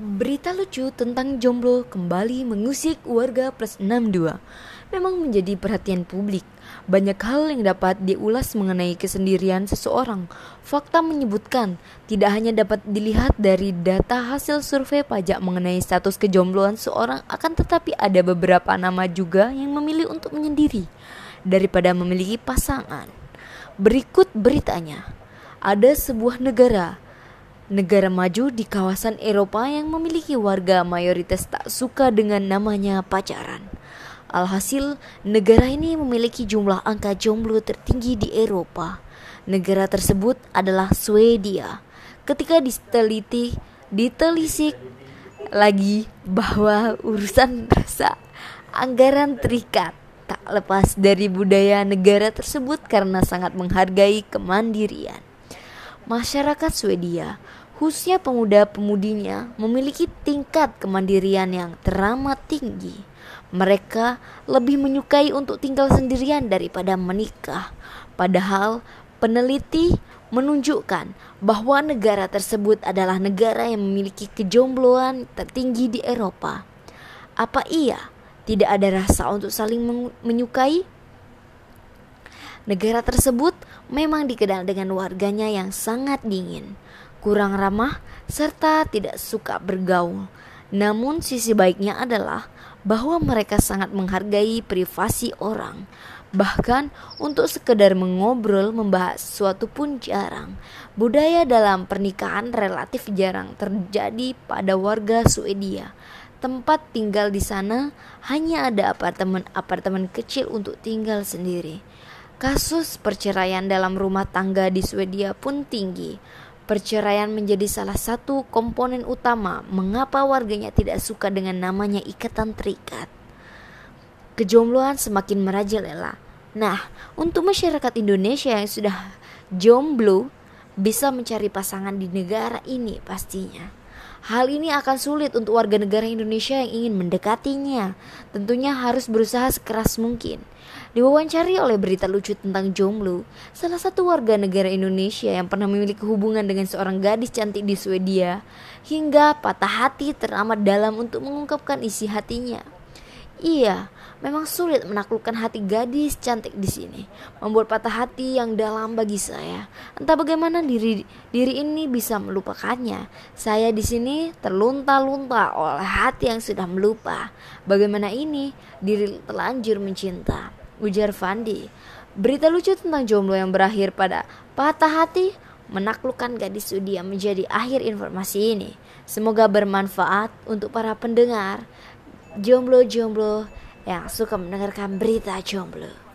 Berita lucu tentang jomblo kembali mengusik warga plus 62 memang menjadi perhatian publik. Banyak hal yang dapat diulas mengenai kesendirian seseorang. Fakta menyebutkan tidak hanya dapat dilihat dari data hasil survei pajak mengenai status kejombloan seorang akan tetapi ada beberapa nama juga yang memilih untuk menyendiri daripada memiliki pasangan. Berikut beritanya. Ada sebuah negara negara maju di kawasan Eropa yang memiliki warga mayoritas tak suka dengan namanya pacaran. Alhasil, negara ini memiliki jumlah angka jomblo tertinggi di Eropa. Negara tersebut adalah Swedia. Ketika diteliti, ditelisik lagi bahwa urusan rasa anggaran terikat tak lepas dari budaya negara tersebut karena sangat menghargai kemandirian. Masyarakat Swedia khususnya pemuda-pemudinya memiliki tingkat kemandirian yang teramat tinggi. Mereka lebih menyukai untuk tinggal sendirian daripada menikah. Padahal peneliti menunjukkan bahwa negara tersebut adalah negara yang memiliki kejombloan tertinggi di Eropa. Apa iya tidak ada rasa untuk saling menyukai? Negara tersebut memang dikenal dengan warganya yang sangat dingin kurang ramah, serta tidak suka bergaul. Namun, sisi baiknya adalah bahwa mereka sangat menghargai privasi orang. Bahkan untuk sekedar mengobrol membahas sesuatu pun jarang. Budaya dalam pernikahan relatif jarang terjadi pada warga Swedia. Tempat tinggal di sana hanya ada apartemen-apartemen kecil untuk tinggal sendiri. Kasus perceraian dalam rumah tangga di Swedia pun tinggi. Perceraian menjadi salah satu komponen utama mengapa warganya tidak suka dengan namanya ikatan terikat. Kejombloan semakin merajalela. Nah, untuk masyarakat Indonesia yang sudah jomblo bisa mencari pasangan di negara ini pastinya. Hal ini akan sulit untuk warga negara Indonesia yang ingin mendekatinya. Tentunya harus berusaha sekeras mungkin. Diwawancari oleh berita lucu tentang jomblo, salah satu warga negara Indonesia yang pernah memiliki hubungan dengan seorang gadis cantik di Swedia, hingga patah hati teramat dalam untuk mengungkapkan isi hatinya. Iya, memang sulit menaklukkan hati gadis cantik di sini, membuat patah hati yang dalam bagi saya. Entah bagaimana diri diri ini bisa melupakannya. Saya di sini terlunta-lunta oleh hati yang sudah melupa. Bagaimana ini diri telanjur mencinta ujar Fandi. Berita lucu tentang jomblo yang berakhir pada patah hati menaklukkan gadis Sudia menjadi akhir informasi ini. Semoga bermanfaat untuk para pendengar jomblo-jomblo yang suka mendengarkan berita jomblo.